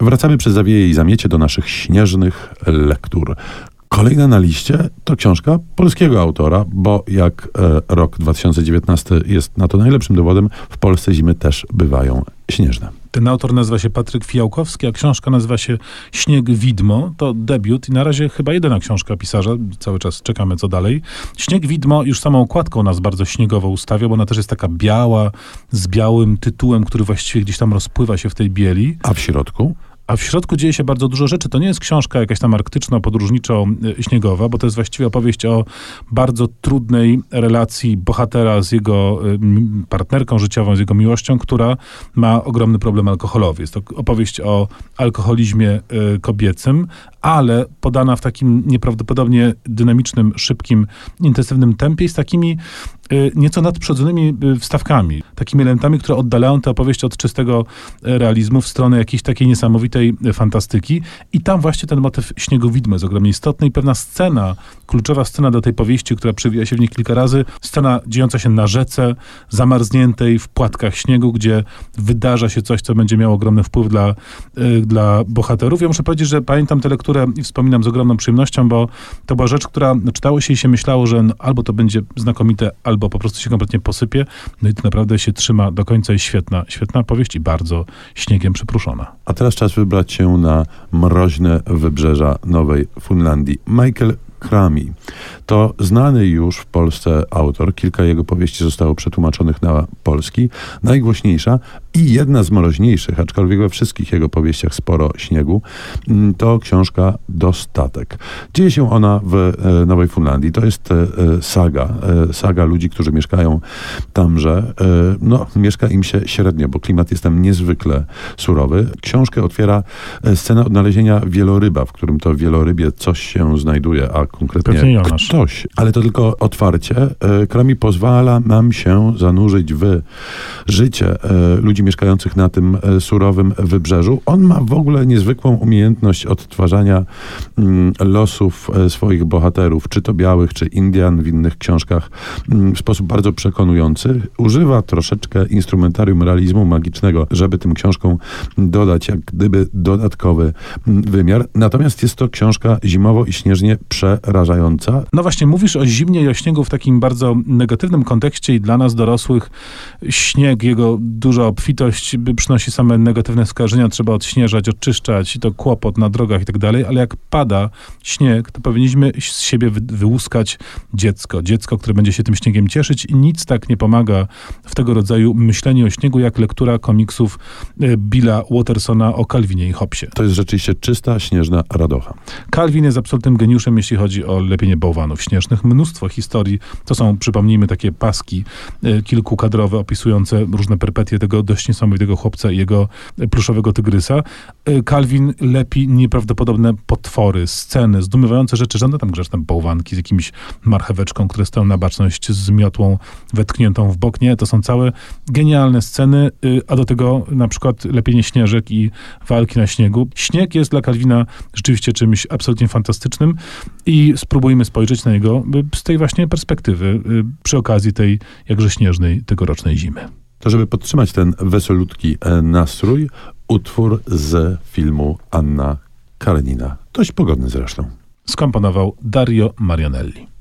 Wracamy przez zawieje i zamiecie do naszych śnieżnych lektur. Kolejna na liście to książka polskiego autora, bo jak e, rok 2019 jest na to najlepszym dowodem, w Polsce zimy też bywają śnieżne. Ten autor nazywa się Patryk Fijałkowski, a książka nazywa się Śnieg Widmo. To debiut i na razie chyba jedyna książka pisarza. Cały czas czekamy, co dalej. Śnieg Widmo już samą okładką nas bardzo śniegowo ustawia, bo ona też jest taka biała, z białym tytułem, który właściwie gdzieś tam rozpływa się w tej bieli. A w środku? A w środku dzieje się bardzo dużo rzeczy. To nie jest książka jakaś tam arktyczno-podróżniczo-śniegowa, bo to jest właściwie opowieść o bardzo trudnej relacji bohatera z jego partnerką życiową, z jego miłością, która ma ogromny problem alkoholowy. Jest to opowieść o alkoholizmie y, kobiecym, ale podana w takim nieprawdopodobnie dynamicznym, szybkim, intensywnym tempie z takimi nieco nadprzodzonymi wstawkami, takimi elementami, które oddalają tę opowieść od czystego realizmu w stronę jakiejś takiej niesamowitej tej fantastyki. I tam właśnie ten motyw śniegu widmo jest ogromnie istotny i pewna scena, kluczowa scena do tej powieści, która przewija się w niej kilka razy, scena dziejąca się na rzece, zamarzniętej w płatkach śniegu, gdzie wydarza się coś, co będzie miało ogromny wpływ dla, y, dla bohaterów. Ja muszę powiedzieć, że pamiętam tę lekturę i wspominam z ogromną przyjemnością, bo to była rzecz, która czytało się i się myślało, że no, albo to będzie znakomite, albo po prostu się kompletnie posypie. No i to naprawdę się trzyma do końca i świetna, świetna powieść i bardzo śniegiem przypruszona. A teraz czas wybrać się na mroźne wybrzeża Nowej Funlandii. Michael Krami. To znany już w Polsce autor. Kilka jego powieści zostało przetłumaczonych na polski. Najgłośniejsza i jedna z mroźniejszych, aczkolwiek we wszystkich jego powieściach sporo śniegu, mm, to książka Dostatek. Dzieje się ona w e, Nowej Funlandii. To jest e, saga, e, saga ludzi, którzy mieszkają tamże. No, mieszka im się średnio, bo klimat jest tam niezwykle surowy. Książkę otwiera scena odnalezienia wieloryba, w którym to wielorybie coś się znajduje, a konkretnie ktoś. Ale to tylko otwarcie. Krami pozwala nam się zanurzyć w życie ludzi mieszkających na tym e, surowym wybrzeżu. On ma w ogóle niezwykłą umiejętność odtwarzania mm, losów e, swoich bohaterów, czy to białych, czy Indian w innych książkach, mm, w sposób bardzo przekonujący. Używa troszeczkę instrumentarium realizmu magicznego, żeby tym książkom dodać jak gdyby dodatkowy mm, wymiar. Natomiast jest to książka zimowo i śnieżnie przerażająca. No właśnie, mówisz o zimnie i o śniegu w takim bardzo negatywnym kontekście i dla nas dorosłych śnieg, jego duża obfitość obfitość przynosi same negatywne skojarzenia, trzeba odśnieżać, odczyszczać i to kłopot na drogach i tak dalej, ale jak pada śnieg, to powinniśmy z siebie wy wyłuskać dziecko. Dziecko, które będzie się tym śniegiem cieszyć i nic tak nie pomaga w tego rodzaju myśleniu o śniegu, jak lektura komiksów e, Billa Watersona o Calvinie i Hobsie. To jest rzeczywiście czysta, śnieżna radocha. Calvin jest absolutnym geniuszem, jeśli chodzi o lepienie bałwanów śnieżnych. Mnóstwo historii, to są, przypomnijmy, takie paski e, kilkukadrowe opisujące różne perpetie tego dość niesamowitego chłopca i jego pluszowego tygrysa. E, Calvin lepi nieprawdopodobne potwory, sceny, zdumiewające rzeczy, żadne tam grzeczne bałwanki z jakimś marcheweczką, które stoją na baczność z miotłą wetkniętą w bok. Nie, to są całe genialne sceny, y, a do tego na przykład lepienie śnieżek i walki na śniegu. Śnieg jest dla Calvina rzeczywiście czymś absolutnie fantastycznym i spróbujmy spojrzeć na niego y, z tej właśnie perspektywy y, przy okazji tej jakże śnieżnej tegorocznej zimy to żeby podtrzymać ten wesolutki e, nastrój, utwór z filmu Anna Karenina. Dość pogodny zresztą. Skomponował Dario Marionelli.